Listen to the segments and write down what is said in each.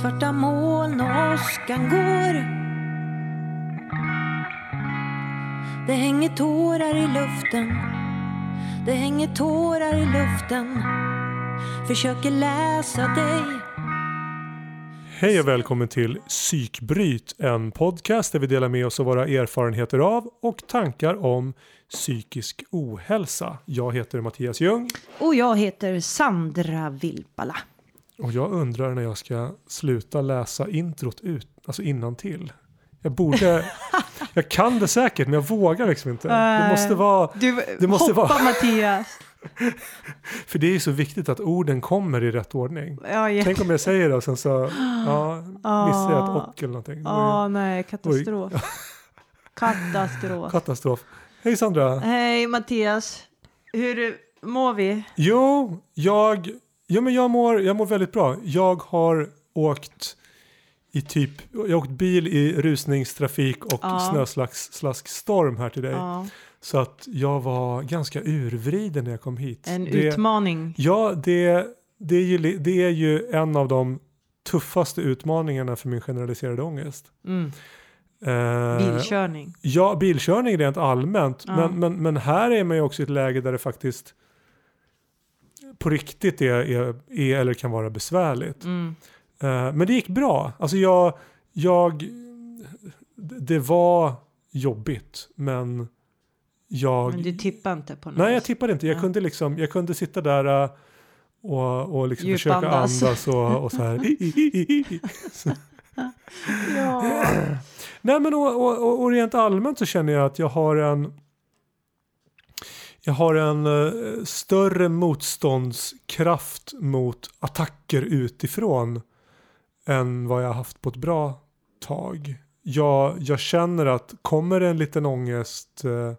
Svarta moln och åskan går. Det hänger tårar i luften. Det hänger tårar i luften. Försöker läsa dig. Hej och välkommen till Psykbryt, en podcast där vi delar med oss av våra erfarenheter av och tankar om psykisk ohälsa. Jag heter Mattias Ljung. Och jag heter Sandra Vilpala. Och jag undrar när jag ska sluta läsa introt ut, alltså innantill. Jag borde, jag kan det säkert men jag vågar liksom inte. Det måste vara, Du, Det måste hoppa vara- Mattias. för det är ju så viktigt att orden kommer i rätt ordning. Ja, jätte... Tänk om jag säger det och sen så, ja, missar jag ett och eller någonting. Ja, nej, katastrof. Katastrof. Katastrof. Hej Sandra! Hej Mattias. Hur mår vi? Jo, jag, ja, men jag, mår, jag mår väldigt bra. Jag har åkt i typ, jag har åkt bil i rusningstrafik och Ja. snöslaskstorm här till dig. Ja, Så att jag var ganska urvriden när jag kom hit. en det, utmaning. Ja, det, det, är ju, det är ju en av de tuffaste utmaningarna för min generaliserade ångest. Mm. Eh, Bilkörning. Ja, bilkörning rent allmänt. Ja. Men, men, men här är man ju också i ett läge där det faktiskt på riktigt är, är, är eller kan vara besvärligt. Mm. Eh, men det gick bra. Alltså jag, jag, det var jobbigt men jag... Men du tippar inte på något Nej, jag tippade inte. Jag, Ja. kunde, liksom, jag kunde sitta där eh, och, och liksom försöka andas och, och så här. Ja. Nej men och, och, och rent allmänt så känner jag att jag har en jag har en eh, större motståndskraft mot attacker utifrån än vad jag har haft på ett bra tag. Jag, jag känner att kommer det en liten ångest eh,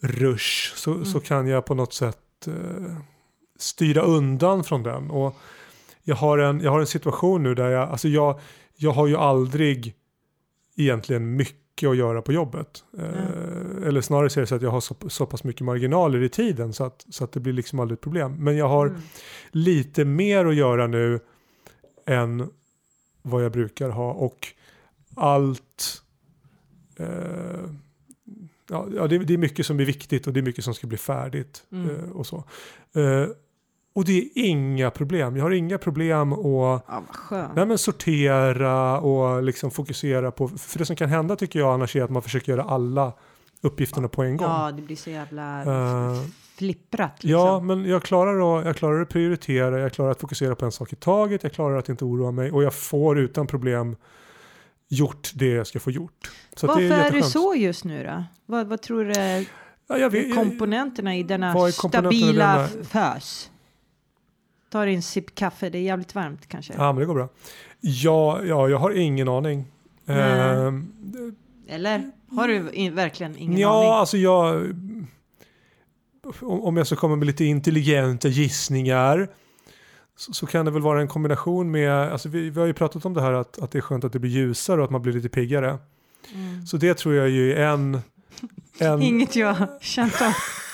rush så, så kan jag på något sätt eh, styra undan från den. Och jag har en, jag har en situation nu där jag, alltså jag, jag har ju aldrig egentligen mycket att göra på jobbet. Eh, eller snarare så är det så att jag har så, så pass mycket marginaler i tiden så att, så att det blir liksom aldrig ett problem. Men jag har Mm. lite mer att göra nu än vad jag brukar ha och allt eh, ja, det, det är mycket som är viktigt och det är mycket som ska bli färdigt Mm. eh, och så. Eh, och det är inga problem. Jag har inga problem att Ja. Nej, men sortera och liksom fokusera på, för det som kan hända tycker jag annars är att man försöker göra alla uppgifterna på en gång. Ja, det blir så jävla Eh, flipprat liksom. Ja, men jag klarar, att, jag klarar att prioritera, jag klarar att fokusera på en sak i taget, jag klarar att inte oroa mig och jag får utan problem gjort det jag ska få gjort. Så Varför är, det jätteskönt. så just nu då? Vad, vad tror du är Ja, vet, komponenterna i denna är komponenterna stabila denna- fös? Ta dig en sipp kaffe, det är jävligt varmt kanske. ja, men det går bra. Ja, ja jag har ingen aning. Nej. Ehm, Eller? Har du in, verkligen ingen ja, aning? alltså jag... Om om jag ska komma med lite intelligenta gissningar så, så kan det väl vara en kombination med, alltså vi, vi har ju pratat om det här att, att det är skönt att det blir ljusare och att man blir lite piggare. Mm. Så det tror jag ju är en... en Inget jag har känt av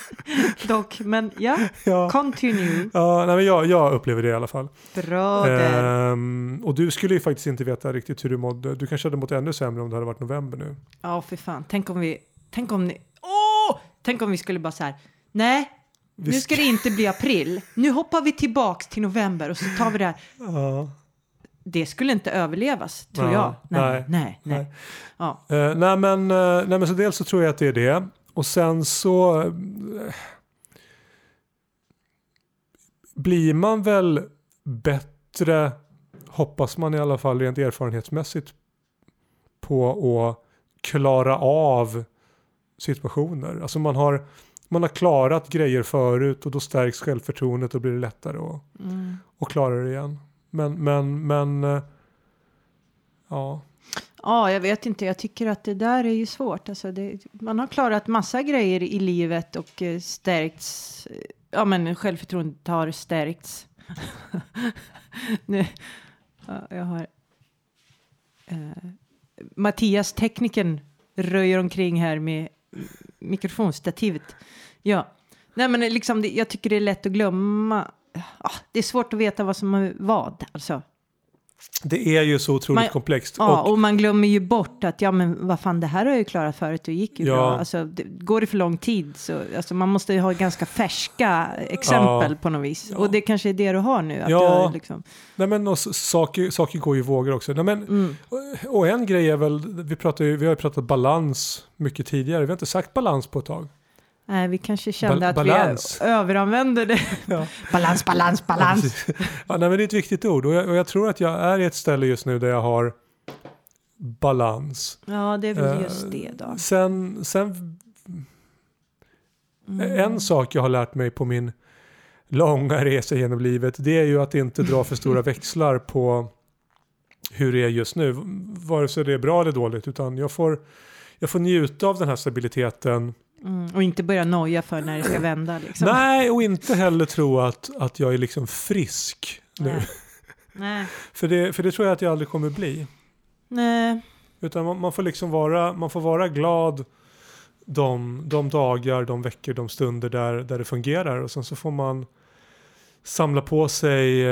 dock, men ja, ja, continue. ja nej, men jag, jag upplever det i alla fall. Bra där. Ehm, och du skulle ju faktiskt inte veta riktigt hur du mådde. Du kanske hade mått ännu sämre om det hade varit november nu. Ja, för fan. Tänk om vi, tänk om ni, åh! Tänk om vi skulle bara så här, nej, Vi nu ska det inte bli april. Nu hoppar vi tillbaks till november och så tar vi det här. Ja. Det skulle inte överlevas, tror Ja, jag. Nej, nej, nej, nej. nej. Ja. Eh, nej, men, eh, nej men så dels så tror jag att det är det. Och sen så eh, blir man väl bättre, hoppas man i alla fall rent erfarenhetsmässigt, på att klara av situationer. Alltså man har, man har klarat grejer förut och då stärks självförtroendet och blir det lättare att, Mm. klara det igen. Men, men, men, eh, ja. Ja, jag vet inte. Jag tycker att det där är ju svårt. Alltså det, man har klarat massa grejer i livet och eh, stärkts. Eh, ja, men självförtroendet har stärkts. nu, ja, jag har... Eh, Mattias, tekniken, röjer omkring här med mikrofonstativet. Ja, nej men liksom, det, jag tycker det är lätt att glömma. Ah, det är svårt att veta vad som är vad, alltså det är ju så otroligt Man- komplext. Ja, och, och man glömmer ju bort att ja, men vad fan, det här har jag ju klarat förut, det gick ju Ja. bra. Alltså, det, går det för lång tid så, alltså, man måste ju ha ganska färska exempel Ja. på något vis. Ja. Och det kanske är det du har nu. Att Ja. du liksom, nej men, och saker, saker går ju i vågor också. Nej, men, mm. och, och en grej är väl, vi, pratar ju, vi har ju pratat balans mycket tidigare. Vi har inte sagt balans på ett tag. Nej, vi kanske kände Bal- att balans. vi överanvände det. Ja. balans, balans, balans. Ja, ja, nej, men det är ett viktigt ord och jag, och jag tror att jag är i ett ställe just nu där jag har balans. Ja, det är väl Eh, just det då. Sen, sen Mm. en sak jag har lärt mig på min långa resa genom livet det är ju att inte dra för stora växlar på hur det är just nu. Vare sig det är bra eller dåligt utan jag får, jag får njuta av den här stabiliteten. Mm. Och inte börja noja för när det ska vända. Liksom. Nej, och inte heller tro att, att jag är liksom frisk nu. Nej. Nej. För, det, för det tror jag att jag aldrig kommer bli. Nej. Utan man, man får liksom vara, man får vara glad de, de dagar, de veckor, de stunder där, där det fungerar. Och sen så får man samla på sig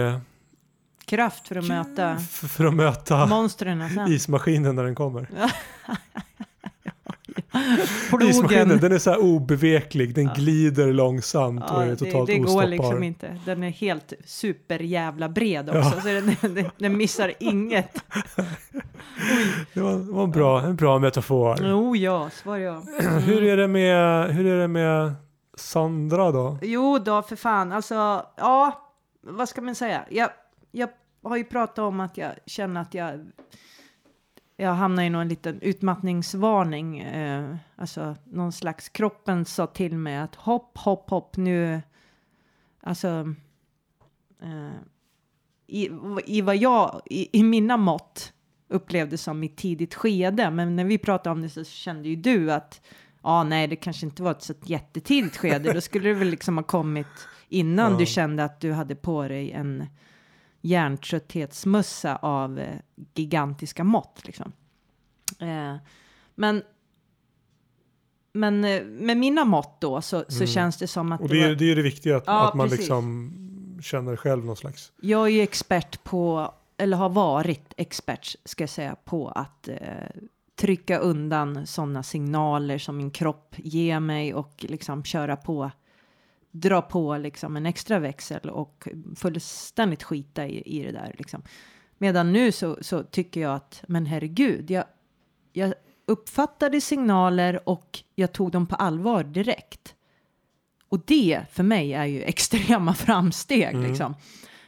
Kraft för att möta för att möta monstren sen. ismaskinen när den kommer. Ismaskinen, den är så här obeveklig, den Ja. glider långsamt och Ja, är det, totalt det går liksom inte. Den är helt superjävla bred också. Ja. Så den, den, den missar inget. Det var, det var en, bra, en bra metafor. Jo, ja, svar ja. Hur, är det med, hur är det med Sandra då? Jo då, för fan. Alltså, ja, vad ska man säga? Jag, jag har ju pratat om att jag känner att jag, jag hamnar i någon liten utmattningsvarning. Eh, alltså någon slags, kroppen sa till mig att hopp, hopp, hopp, nu, alltså, eh, i, i vad jag, i, i mina mått upplevde som i tidigt skede, men när vi pratade om det så kände ju du att ja, nej, det kanske inte var ett så jättetidigt skede. Då skulle det väl liksom ha kommit innan Ja. du kände att du hade på dig en hjärntrötthetsmössa av eh, gigantiska mått. Liksom. Eh, men men eh, med mina mått då så, så Mm. känns det som att Och det det är, var, det är det viktiga, att, Ja, att man precis. liksom känner själv någon slags... jag är ju expert på, eller har varit expert ska jag säga, på att eh, trycka undan sådana signaler som min kropp ger mig och liksom köra på, dra på liksom en extra växel och fullständigt skita i, i det där liksom. Medan nu så, så tycker jag att, men herregud, jag, jag uppfattade signaler och jag tog dem på allvar direkt. Och det för mig är ju extrema framsteg Mm. liksom.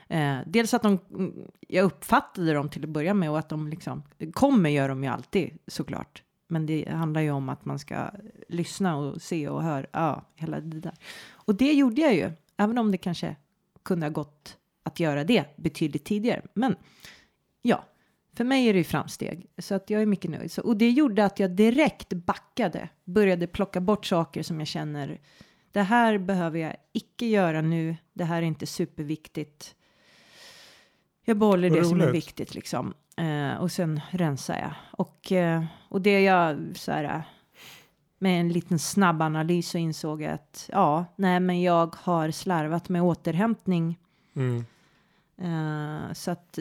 Eh, dels att de, jag uppfattade dem till att börja med och att de liksom, kommer gör de ju alltid såklart. Men det handlar ju om att man ska lyssna och se och höra, ja, hela det där. Och det gjorde jag ju, även om det kanske kunde ha gått att göra det betydligt tidigare. Men ja, för mig är det ju framsteg, så att jag är mycket nöjd. Så, och det gjorde att jag direkt backade, började plocka bort saker som jag känner, det här behöver jag icke göra nu, det här är inte superviktigt. Jag behåller det som är viktigt liksom. Eh, och sen rensar jag. Och, eh, och det jag så här, med en liten snabb analys så insåg att ja, nej, men jag har slarvat med återhämtning. Mm. Eh, så att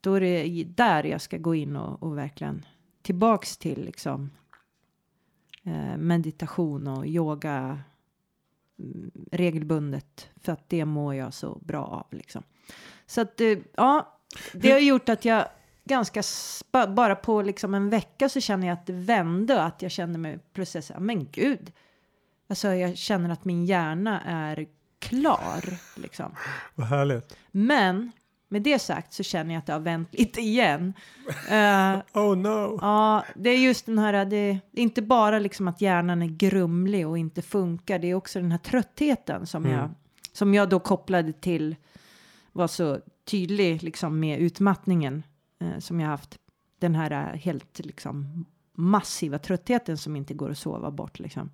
då är det där jag ska gå in och, och verkligen tillbaks till liksom eh, meditation och yoga mm, regelbundet för att det mår jag så bra av liksom. Så att eh, ja, det har gjort att jag ganska bara på liksom en vecka så känner jag att det vände och att jag känner mig plötsligt så här, men gud. Alltså jag känner att min hjärna är klar liksom. Vad härligt. Men med det sagt så känner jag att det har vänt lite igen. Eh, Oh no. ja, det är just den här, det är inte bara liksom att hjärnan är grumlig och inte funkar, det är också den här tröttheten som, Mm. jag, som jag då kopplade till var så tydlig liksom med utmattningen eh, som jag haft. Den här eh, helt liksom massiva tröttheten som inte går att sova bort liksom.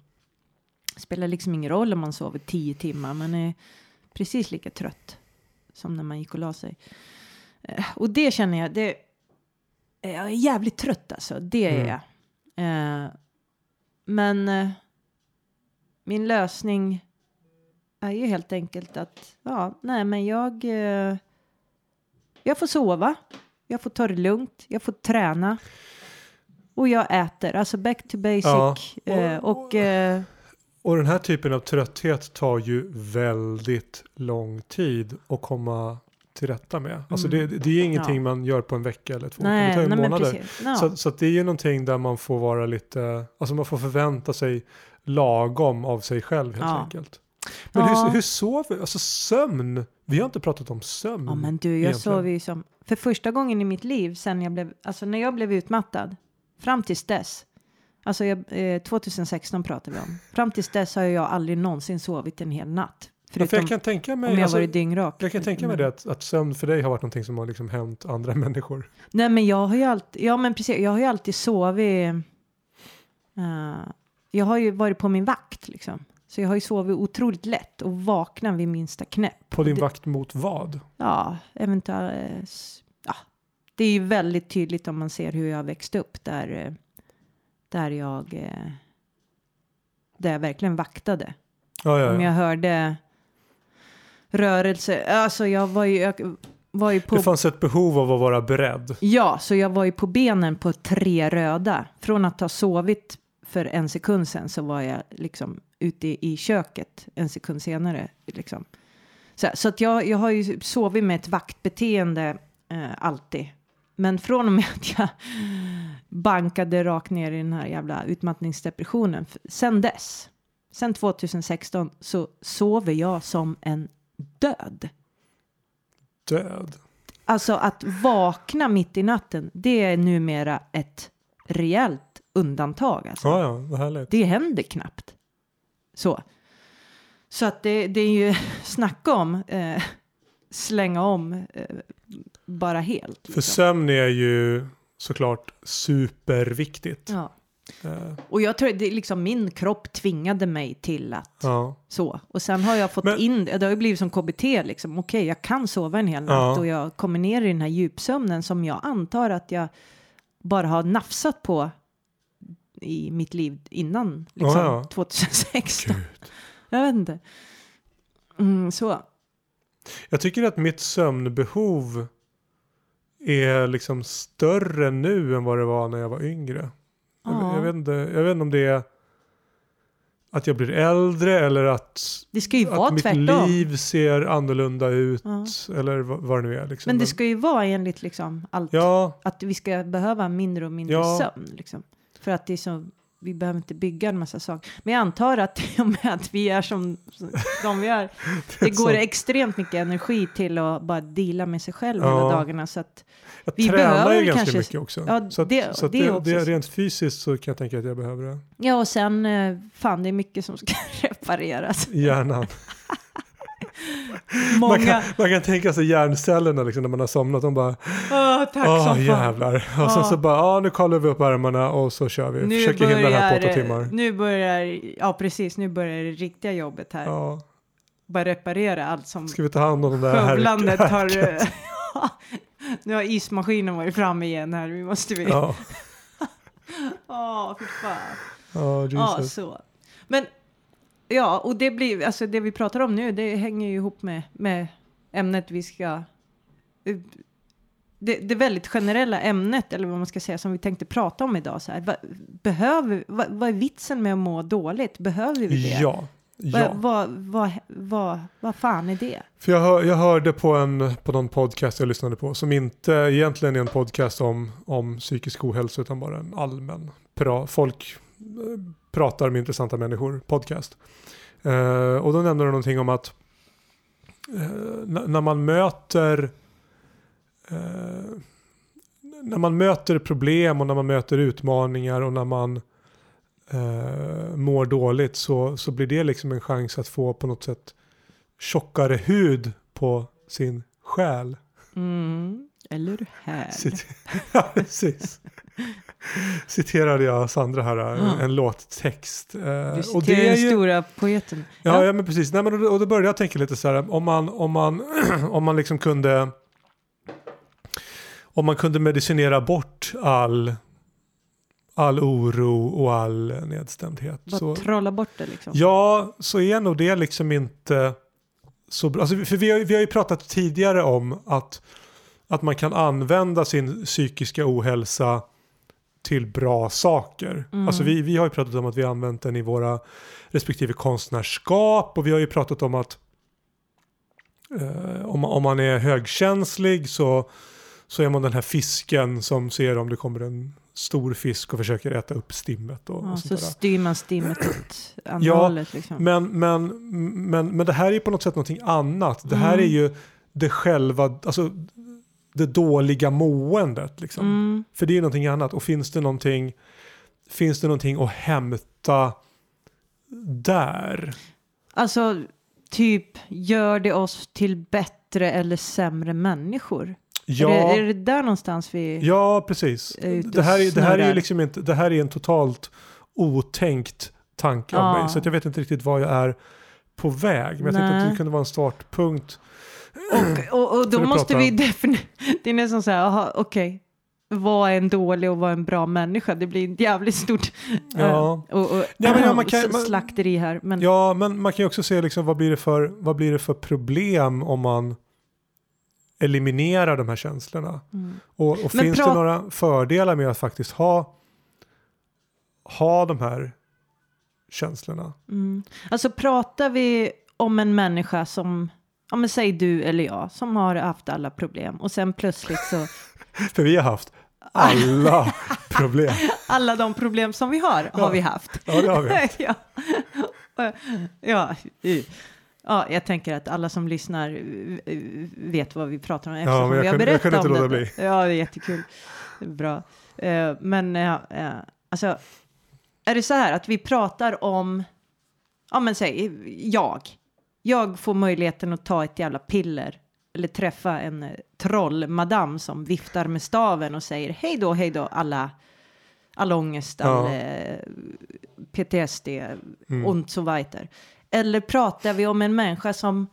Spelar liksom ingen roll om man sover tio timmar, man är precis lika trött som när man gick och la sig. Eh, och det känner jag, det, eh, jag är jävligt trött alltså, det är Mm. jag. Eh, men eh, min lösning är ju helt enkelt att, ja, nej men jag, eh, jag får sova. Jag får ta det lugnt. Jag får träna. Och jag äter. Alltså back to basic. Ja, och- eh, och eh, Och den här typen av trötthet tar ju väldigt lång tid att komma till rätta med. Alltså det, det är ingenting Mm. Ja. man gör på en vecka eller två. utan det nej, tar ju nej månader. Ja. Så, så det är ju någonting där man får vara lite, alltså man får förvänta sig lagom av sig själv helt Ja. enkelt. Men Ja. hur, hur sover, alltså sömn, vi har inte pratat om sömn. Ja men du, jag egentligen. sov ju som, för första gången i mitt liv sen jag blev, alltså när jag blev utmattad, fram tills dess, alltså jag, eh, 2016 pratar vi om, fram tills dess har jag aldrig någonsin sovit en hel natt. Ja, för Förutom jag kan tänka mig, om jag alltså, varit dyngrak. jag kan tänka mig det att, att sömn för dig har varit någonting som har liksom hänt andra människor. Nej men jag har ju alltid, ja men precis, jag har ju alltid sovit, eh, jag har ju varit på min vakt liksom. Så jag har ju sovit otroligt lätt och vakna vid minsta knäpp. På din det- vakt mot vad? Ja, eventuellt. Ja, det är ju väldigt tydligt om man ser hur jag har växt upp där, där jag, där jag verkligen vaktade. Ja, ja, Om ja. jag hörde rörelse, alltså jag var ju, jag var ju på, Det fanns ett behov av att vara beredd. ja, så jag var ju på benen på tre röda. Från att ha sovit för en sekund sen så var jag liksom ute i köket en sekund senare. Liksom. Så, så att jag, jag har ju sovit med ett vaktbeteende eh, alltid. Men från och med att jag bankade rakt ner i den här jävla utmattningsdepressionen. Sen dess, sen 2016, så sover jag som en död. Död. Alltså att vakna mitt i natten, det är numera ett rejält undantag. Alltså. Ja, ja. Det händer knappt. Så. Så att det, det är ju snacka om eh, slänga om eh, bara helt. För liksom. sömn är ju såklart superviktigt. Ja. Eh, Och jag tror det är liksom min kropp tvingade mig till att ja. så. Och sen har jag fått Men- in det, det har ju blivit som KBT liksom. Okej, jag kan sova en hel natt Ja. och jag kommer ner i den här djupsömnen som jag antar att jag bara har nafsat på i mitt liv innan, liksom Ja, ja. 2016. Gud. Jag vet inte. Mm, så. Jag tycker att mitt sömnbehov är liksom större nu än vad det var när jag var yngre. Jag, Ja. jag, vet inte, jag vet inte om det är att jag blir äldre eller att, Det ska ju vara att mitt tvärtom. liv ser annorlunda ut. Ja. Eller vad, vad det nu är. Liksom. Men det ska ju vara enligt liksom allt. Ja, Att vi ska behöva mindre och mindre Ja. sömn. Liksom. För att det är så, vi behöver inte bygga en massa saker. Men jag antar att i och med att vi är som, de vi är. Det går så. extremt mycket energi till att bara deala med sig själv Ja. hela dagarna. Så att, jag vi tränar behöver ju ganska kanske- mycket också. Ja, så att, det- så att det det, också. det, rent fysiskt så kan jag tänka att jag behöver det. ja, och sen, eh, fan det är mycket som ska repareras. i Hjärnan. Man Många, kan, man kan tänka sig hjärncellerna liksom, när man har somnat. De bara, Åh, tack åh som fan. jävlar. Och sen så bara, ja nu kollar vi upp ärmarna och så kör vi. Försöker hinna det här på åtta timmar. Nu börjar, ja precis, nu börjar det riktiga jobbet här. Ja. Bara reparera allt som Ska vi ta hand om de där skövlandet har... nu har ismaskinen varit framme igen här, vi måste vi... Ja, Åh, fy fan. ja Ja, Jesus. så. Men, ja, och det blir, alltså det vi pratar om nu, det hänger ju ihop med, med ämnet vi ska... Det, det väldigt generella ämnet, eller vad man ska säga, som vi tänkte prata om idag. Så här, vad, behöver, vad, vad är vitsen med att må dåligt? Behöver vi det? Ja. Ja, vad, vad, vad, vad fan är det? för jag, hör, jag hörde på, en, på någon podcast jag lyssnade på som inte egentligen är en podcast om, om psykisk ohälsa utan bara en allmän pra, folk eh, pratar med intressanta människor podcast. Eh, och då nämnde de någonting om att n- när man möter eh, när man möter problem och när man möter utmaningar och när man mår dåligt så, så blir det liksom en chans att få på något sätt tjockare hud på sin själ. Mm, eller här. Ja, precis. Citerade jag Sandra här, en, en låttext. Eh, Du och citerar det är den stora poeten. ja, ja, men precis. Nej, men, och då- och då började jag tänka lite så här, om man, om man, om man liksom kunde om man kunde medicinera bort all, all oro och all nedstämdhet. Bara Så, trolla bort det liksom. Ja, så är nog det liksom inte så bra. Alltså, för vi har, vi har ju pratat tidigare om att, att man kan använda sin psykiska ohälsa till bra saker. Mm. Alltså vi, vi har ju pratat om att vi har använt den i våra respektive konstnärskap och vi har ju pratat om att eh, om, om man är högkänslig så, så är man den här fisken som ser om det kommer en stor fisk och försöker äta upp stimmet. Och, Ja, och så styr man stimmet åt andra hållet. Liksom. Men, men, men, men det här är på något sätt någonting annat. Det här Mm. är ju det själva, alltså det dåliga måendet. Liksom. Mm. För det är någonting annat. Och finns det någonting, finns det någonting att hämta där? Alltså, typ, gör det oss till bättre eller sämre människor? Ja, Är, det, är det där någonstans vi... ja precis. är ute Det och här, är, det här är liksom inte, det här är en totalt otänkt tanke av Ja. mig. Så att jag vet inte riktigt var jag är på väg. Men jag tänkte att Nej. det kunde vara en startpunkt. Och, och, och då måste vi definiera... Det är nästan så här, okej. Vad är en dålig och vad är en bra människa? Det blir ett jävligt stort Ja. eh, och, och, Ja, men ja, man kan- man- slakteri här. Men, Ja, men man kan ju också se liksom, vad, blir det för, vad blir det för problem om man eliminerar de här känslorna. Mm. Och, och finns det några fördelar med att faktiskt ha, ha de här känslorna? Mm. Alltså pratar vi om en människa som, ja men säg du eller jag, som har haft alla problem och sen plötsligt så, För vi har haft alla problem. alla de problem som vi har, Ja. har vi haft. Ja, det har vi. ja. ja. Ja, jag tänker att alla som lyssnar eh, vet vad vi pratar om eftersom men jag vi har kunde- jag berättat kunde inte om det. bli. Ja, det är jättekul. Bra. Eh, Men ja, eh, alltså, är det så här att vi pratar om, ja men säg, jag. Jag får möjligheten att ta ett jävla piller eller träffa en eh, trollmadam som viftar med staven och säger hej då, hej då, alla, all ångest, all Ja. eh, PTSD Mm. och så weiter. Eller pratar vi om en människa som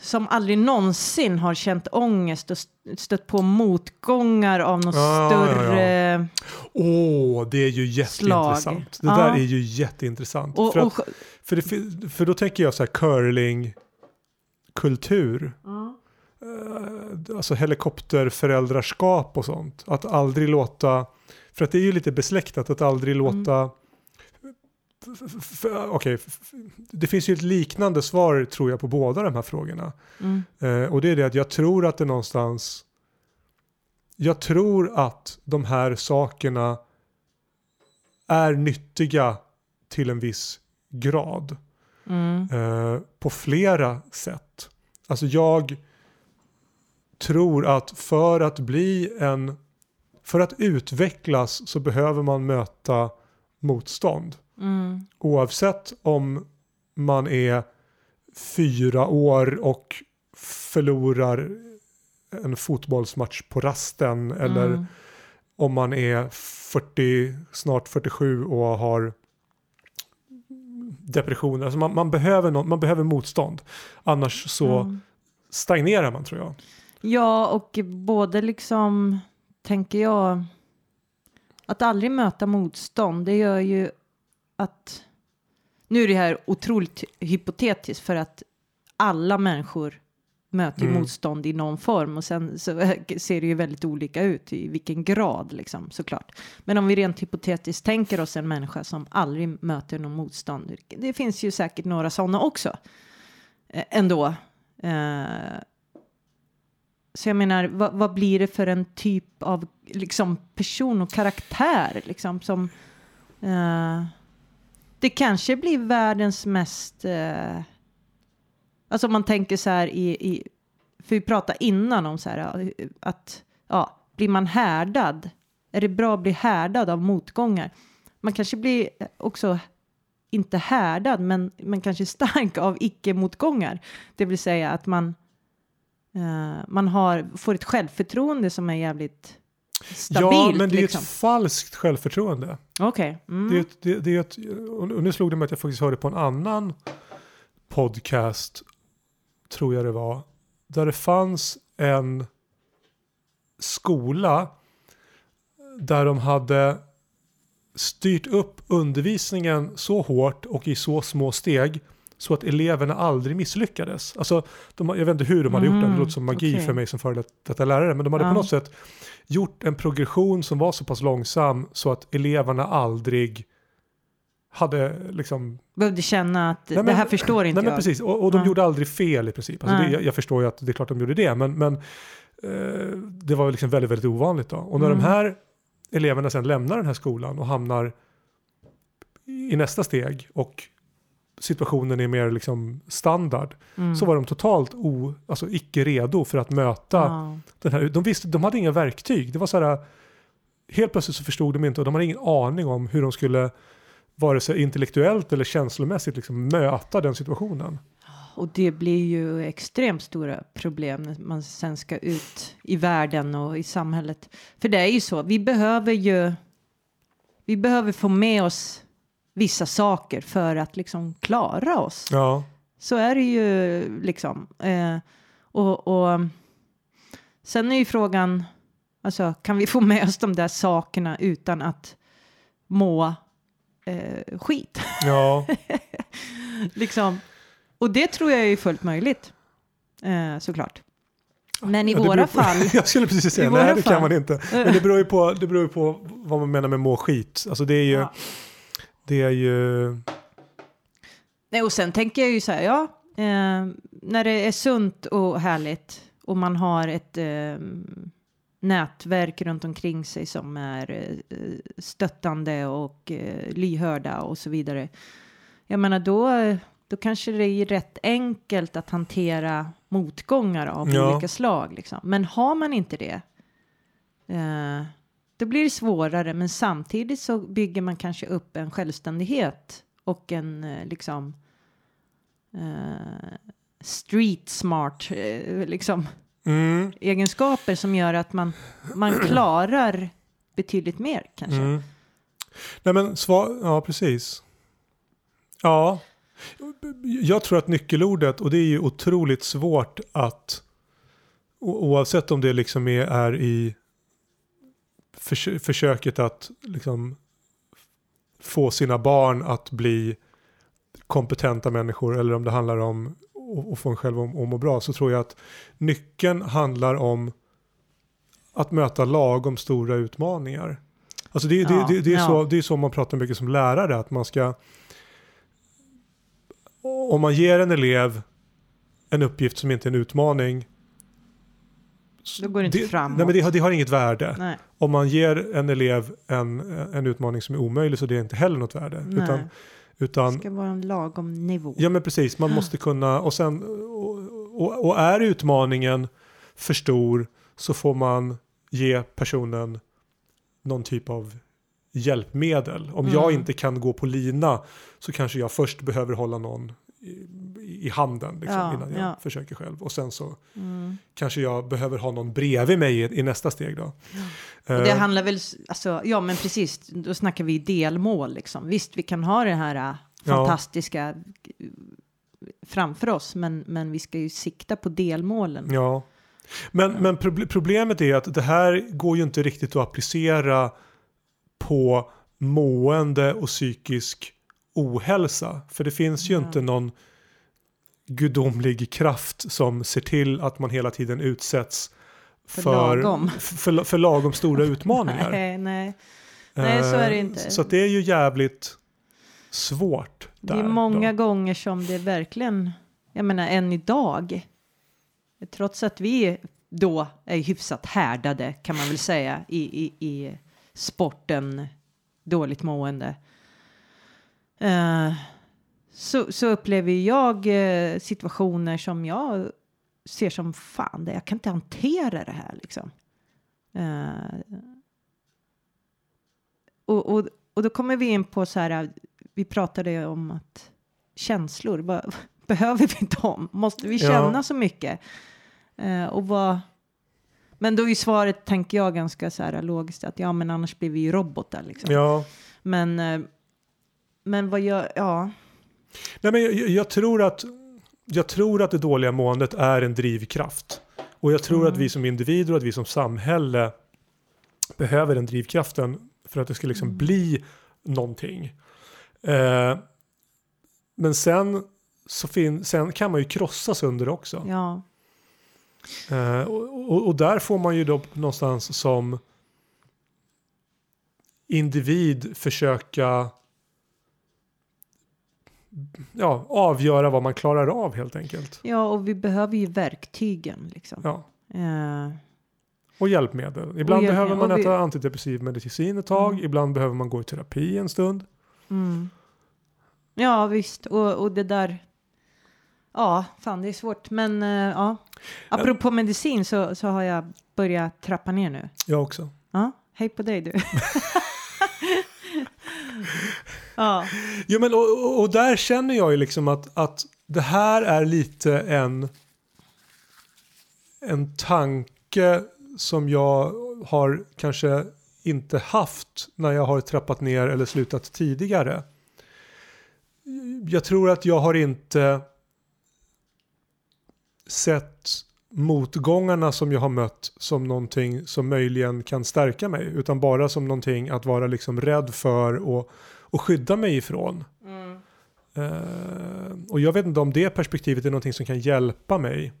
som aldrig någonsin har känt ångest och st- stött på motgångar av något Ja, ja, ja. större... Åh, det är ju jätteintressant. Det Ja. där är ju jätteintressant. Och, för, att, och, för, det, för då tänker jag så här curlingkultur. Eh, alltså helikopterföräldraskap och sånt. Att aldrig låta, för att det är ju lite besläktat att aldrig låta f- f- f- Okej, f- det finns ju ett liknande svar tror jag på båda de här frågorna. Mm. Eh, och det är det att jag tror att det någonstans jag tror att de här sakerna är nyttiga till en viss grad. Mm. Eh, på flera sätt. Alltså jag tror att för att bli en för att utvecklas så behöver man möta motstånd. Mm. Oavsett om man är fyra år och förlorar en fotbollsmatch på rasten eller Mm. om man är 40, snart 47 och har depressioner. Alltså man, man, behöver nå- man behöver motstånd. Annars så Mm. stagnerar man tror jag. Ja, och både liksom, tänker jag, att aldrig möta motstånd, det gör ju att, nu är det här otroligt hypotetiskt för att alla människor möter ju Mm. motstånd i någon form och sen så ser det ju väldigt olika ut i vilken grad liksom såklart. Men om vi rent hypotetiskt tänker oss en människa som aldrig möter någon motstånd, det finns ju säkert några sådana också eh, ändå. Eh, så jag menar, vad, vad blir det för en typ av liksom, person och karaktär liksom, som... eh, det kanske blir världens mest... eh, alltså om man tänker så här i... i för vi pratade innan om så här att ja, blir man härdad? Är det bra att bli härdad av motgångar? Man kanske blir också inte härdad, men, men kanske stark av icke-motgångar. Det vill säga att man Eh, man har, får ett självförtroende som är jävligt stabilt. ja, men det är liksom. ett falskt självförtroende. Okej. Mm. Det är ett, det, det är ett, och nu slog det mig att jag faktiskt hörde på en annan podcast, tror jag det var, där det fanns en skola där de hade styrt upp undervisningen så hårt och i så små steg så att eleverna aldrig misslyckades. Alltså, de, jag vet inte hur de hade gjort det, det Mm, låter som magi okej. för mig som före detta lärare, men de hade Ja. på något sätt gjort en progression som var så pass långsam så att eleverna aldrig hade liksom Behövde känna att Nej, men- det här förstår inte Nej men jag. precis, och, och de Ja. gjorde aldrig fel i princip. Alltså det, jag, jag förstår ju att det är klart de gjorde det, men, men eh, det var liksom väldigt, väldigt ovanligt då. Och när Mm. de här eleverna sen lämnar den här skolan och hamnar i nästa steg och situationen är mer liksom standard, Mm. så var de totalt o, alltså icke redo för att möta Ja. den här. De, visste, de hade inga verktyg. Det var så här, helt plötsligt så förstod de inte och de hade ingen aning om hur de skulle vare sig intellektuellt eller känslomässigt liksom möta den situationen. Och det blir ju extremt stora problem när man sen ska ut i världen och i samhället. För det är ju så, vi behöver ju, vi behöver få med oss vissa saker för att liksom klara oss. Ja, Så är det ju liksom. Eh, och, och sen är ju frågan, alltså kan vi få med oss de där sakerna utan att må eh, skit? ja, liksom. Och det tror jag är fullt möjligt. Eh, såklart. Men i Ja, våra på- fall. jag skulle precis säga nej det fall. kan man inte. Men det beror ju på, det beror på vad man menar med må skit. Alltså det är ju, Ja. det är ju, Nej, och sen tänker jag ju så här, ja, eh, när det är sunt och härligt och man har ett eh, nätverk runt omkring sig som är eh, stöttande och eh, lyhörda och så vidare. Jag menar då, då kanske det är rätt enkelt att hantera motgångar av Ja. olika slag. Liksom. Men har man inte det, eh, då blir det svårare. Men samtidigt så bygger man kanske upp en självständighet och en liksom eh, street smart eh, liksom mm, egenskaper som gör att man, man klarar betydligt mer kanske. mm. Nej men svar, ja precis. Ja, jag tror att nyckelordet, och det är ju otroligt svårt att, oavsett om det liksom är, är i förs- försöket att liksom få sina barn att bli kompetenta människor eller om det handlar om att- att få en själv att må bra så tror jag att nyckeln handlar om att möta lagom stora utmaningar. Alltså det, det, Ja, det, det, är ja. så, det är så man pratar mycket som lärare, att man ska om man ger en elev en uppgift som inte är en utmaning Då går det inte det, framåt. Nej men det har, det har inget värde. Nej, Om man ger en elev en, en utmaning som är omöjlig så det är inte heller något värde. nej. Utan, det utan ska vara en lagom nivå. Ja men precis, man måste kunna och sen och, och, och är utmaningen för stor så får man ge personen någon typ av hjälpmedel. Om jag Mm. inte kan gå på lina så kanske jag först behöver hålla någon i, i handen liksom, Ja, innan jag ja. försöker själv. Och sen så Mm. kanske jag behöver ha någon bredvid mig i, i nästa steg då. Och det Eh, handlar väl, alltså, ja men precis, då snackar vi delmål liksom. Visst, vi kan ha det här äh, Ja. fantastiska äh, framför oss, men, men vi ska ju sikta på delmålen. Ja. Men, men proble- problemet är att det här går ju inte riktigt att applicera på mående och psykisk ohälsa. För det finns ju Ja. inte någon gudomlig kraft som ser till att man hela tiden utsätts För för, lagom. för, för lagom stora utmaningar. Nej, nej. Nej, så är det Eh, inte. Så det är ju jävligt svårt. Det är där många då. gånger som det verkligen, jag menar än idag, trots att vi då är hyfsat härdade kan man väl säga i, i, i sporten dåligt mående. Eh, så, så upplever jag eh, situationer som jag ser som fan, jag kan inte hantera det här liksom. Eh, och, och, och då kommer vi in på så här, vi pratade om att känslor, vad, behöver vi dem? Måste vi Ja. känna så mycket? Eh, och vad, men då är ju svaret, tänker jag, ganska så här logiskt att ja, men annars blir vi ju robotar liksom. Ja. Men, eh, men vad gör, ja, Nej, men jag, jag- tror att, jag tror att det dåliga måendet är en drivkraft. Och jag tror Mm. att vi som individer och att vi som samhälle behöver den drivkraften för att det ska liksom Mm. bli någonting. Eh, men sen så fin, sen kan man ju krossas under också. Ja. Eh, och, och, och där får man ju då någonstans som individ försöka ja, avgöra vad man klarar av helt enkelt. ja, och vi behöver ju verktygen liksom. Ja. Eh, Och hjälpmedel. Ibland hjälp- behöver man och vi- äta antidepressiv medicin ett tag, Mm. ibland behöver man gå i terapi en stund. mm. Ja, visst. Och, och det där. Ja, fan det är svårt. Men eh, ja, apropå medicin så, så har jag börjat trappa ner nu. Jag också. Ja, hej på dig du. ja, Jo, men, och, och, där känner jag ju liksom att, att det här är lite en, en tanke som jag har kanske inte haft när jag har trappat ner eller slutat tidigare. Jag tror att jag har inte sett motgångarna som jag har mött som någonting som möjligen kan stärka mig utan bara som någonting att vara liksom rädd för och, och skydda mig ifrån. Eh, och jag vet inte om det perspektivet är någonting som kan hjälpa mig.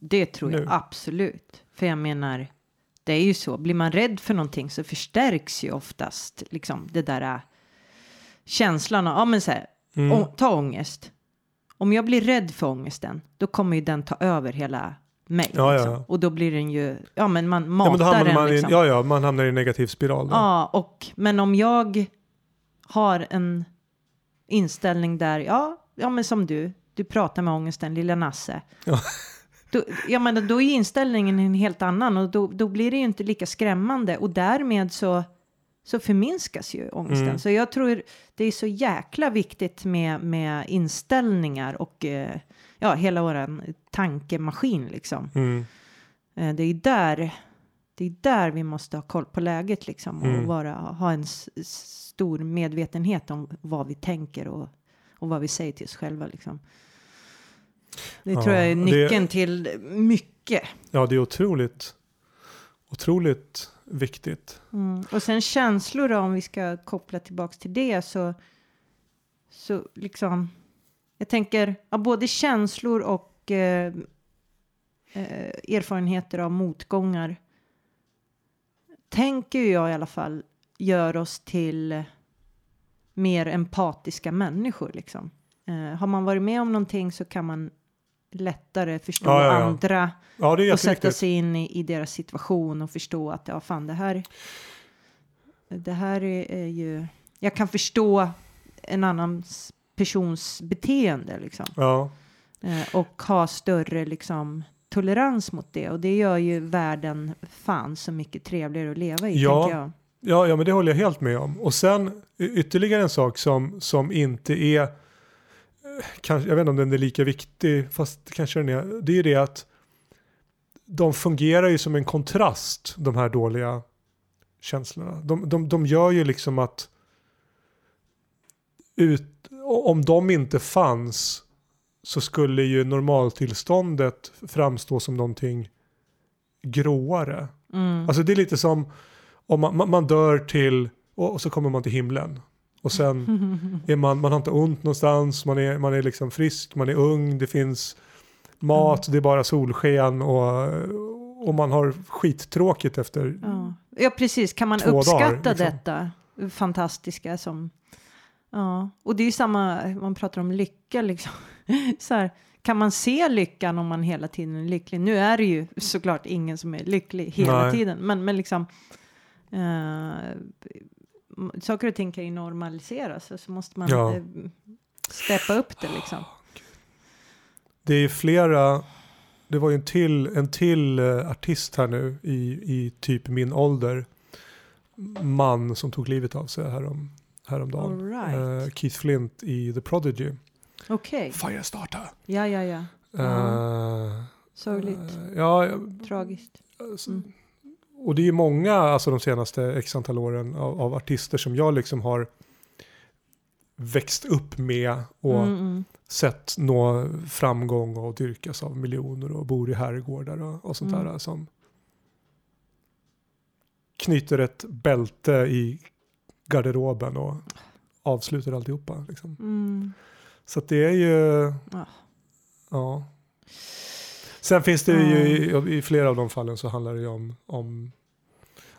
det tror jag Nu. absolut. För jag menar, det är ju så. Blir man rädd för någonting så förstärks ju oftast liksom det där äh, känslan av, ja men så här, Mm. Å, ta ångest. Om jag blir rädd för ångesten, då kommer ju den ta över hela mig. Ja, ja, liksom. ja. Och då blir den ju, ja men man Ja, matar men då hamnar den man, liksom. i, ja, ja, man hamnar i en negativ spiral. Då. Ja, och men om jag har en inställning där, ja, ja men som du, du pratar med ångesten, lilla Nasse. Ja. Då, ja, men då är inställningen en helt annan och då, då blir det ju inte lika skrämmande och därmed så, så förminskas ju ångesten. Mm. Så jag tror det är så jäkla viktigt med, med inställningar och eh, ja, hela våran tankemaskin liksom. Mm. Eh, Det är där, det är där vi måste ha koll på läget liksom och Mm. vara, ha en stor medvetenhet om vad vi tänker och, och vad vi säger till oss själva liksom. Det Ja, tror jag är det- nyckeln till mycket. Ja, det är otroligt, otroligt viktigt. Mm. Och sen känslor då, om vi ska koppla tillbaks till det så, så liksom, jag tänker, ja, både känslor och eh, eh, erfarenheter av motgångar tänker jag i alla fall gör oss till mer empatiska människor liksom. Eh, har man varit med om någonting så kan man lättare förstå Ja, ja, ja. andra och sätta sig in i, i deras situation och förstå att ja, fan det här. Det här är, är ju. Jag kan förstå en annan persons beteende liksom eh, och ha större liksom tolerans mot det och det gör ju världen fan så mycket trevligare att leva i Ja. tänker jag. ja, ja, men det håller jag helt med om. Och sen ytterligare en sak som, som inte är, eh, kanske, jag vet inte om den är lika viktig, fast kanske den är, det är ju det att de fungerar ju som en kontrast, de här dåliga känslorna. De, de, de gör ju liksom att ut, om de inte fanns så skulle ju normaltillståndet framstå som någonting gråare. Mm. Alltså det är lite som om man, man, dör till och, och så kommer man till himlen. Och sen är man, man har inte ont någonstans, man är, man är liksom frisk, man är ung, det finns mat, det är bara solsken och, och man har skittråkigt efter. Ja. ja, precis. Kan man uppskatta dagar, liksom. detta fantastiska som... Ja, och det är ju samma, man pratar om lycka liksom. Så här, kan man se lyckan om man hela tiden är lycklig? Nu är det ju såklart ingen som är lycklig hela Nej. tiden, men, men liksom... eh, saker och ting kan ju normaliseras, och så måste man Ja. eh, steppa upp det liksom. Det är flera, det var ju en till, en till eh, artist här nu i, i typ min ålder. Man som tog livet av sig härom, häromdagen. All right. Keith Flint i The Prodigy. Okej, Firestarter. ja, ja, ja. Eh, Sorgligt, eh, ja, tragiskt. alltså, Mm. och det är många, alltså de senaste x antal åren av, av artister som jag liksom har växt upp med och Mm, mm. sett nå framgång och dyrkas av miljoner och bor i herrgårdar och, och sånt Mm. där som knyter ett bälte i garderoben och avslutar alltihopa. Liksom. Mm. Så det är ju, Ja. ja. Sen finns det ju i, i flera av de fallen så handlar det ju om, om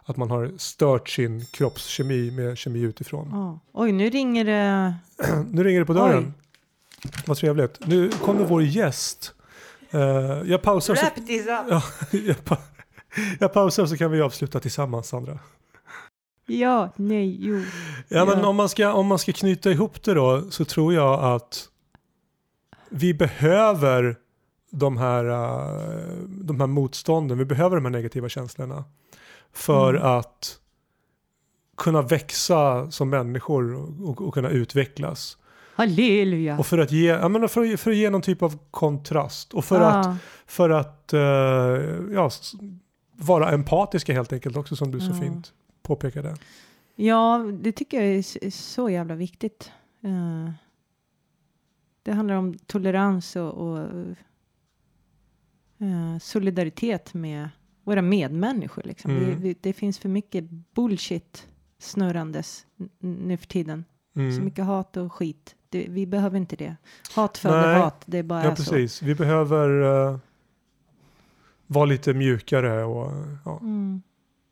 att man har stört sin kroppskemi med kemi utifrån. Ja. Oj, nu ringer det. Nu ringer det på dörren. Vad trevligt. Nu kommer vår gäst. Eh, jag pausar så, ja, jag, pa, jag pausar så kan vi avsluta tillsammans Sandra. Ja, nej, jo. Ja, men Ja. om man, ska, om man ska knyta ihop det då så tror jag att vi behöver de här, eh, de här motstånden, vi behöver de här negativa känslorna för Mm. att kunna växa som människor och, och kunna utvecklas. Halleluja. Och för att ge, jag menar för, att- för att ge någon typ av kontrast och för att, Ja. för att eh, ja, vara empatiska helt enkelt också som du så Ja. fint påpekade. Ja, det tycker jag är så jävla viktigt. Eh, det handlar om tolerans och, och eh, solidaritet med våra medmänniskor. Liksom. Mm. Vi, det finns för mycket bullshit snurrandes nu för tiden. Så Mm. mycket hat och skit. Det, vi behöver inte det. Hat föder hat. Det är bara Ja, så. precis. Vi behöver eh, vara lite mjukare och ja, Mm.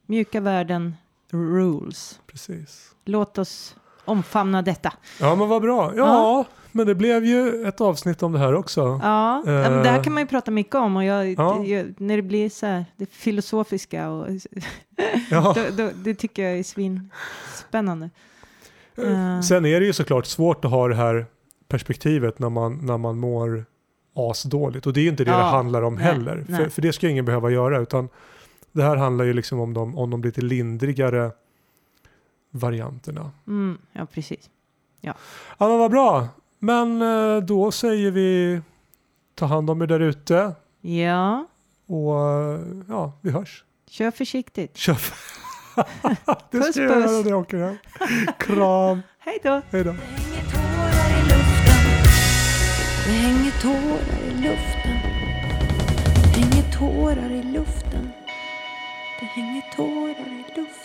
Mjuka värden rules. precis. Låt oss omfamna detta. Ja, men vad bra. Ja, Ja. men det blev ju ett avsnitt om det här också. Ja, men det här kan man ju prata mycket om och jag, Ja. det, jag, när det blir så här, det filosofiska och Ja. då, då, det tycker jag är svinspännande. Eh. Sen är det ju såklart svårt att ha det här perspektivet när man, när man mår asdåligt. Och det är ju inte det det handlar om nej, heller. För, nej. för det ska ingen behöva göra. Utan det här handlar ju liksom om de, om de lite lindrigare varianterna. Mm, ja, precis. Ja, men vad bra. Men eh, då säger vi ta hand om er där ute. Ja, Och eh, ja, vi hörs. kör försiktigt. Kör. det Puss, ska jag göra när jag åker hem. Kram. Hej då! Hej då. Det. Det hänger tårar i luften. Det hänger tårar i luften. Det hänger tårar i luften.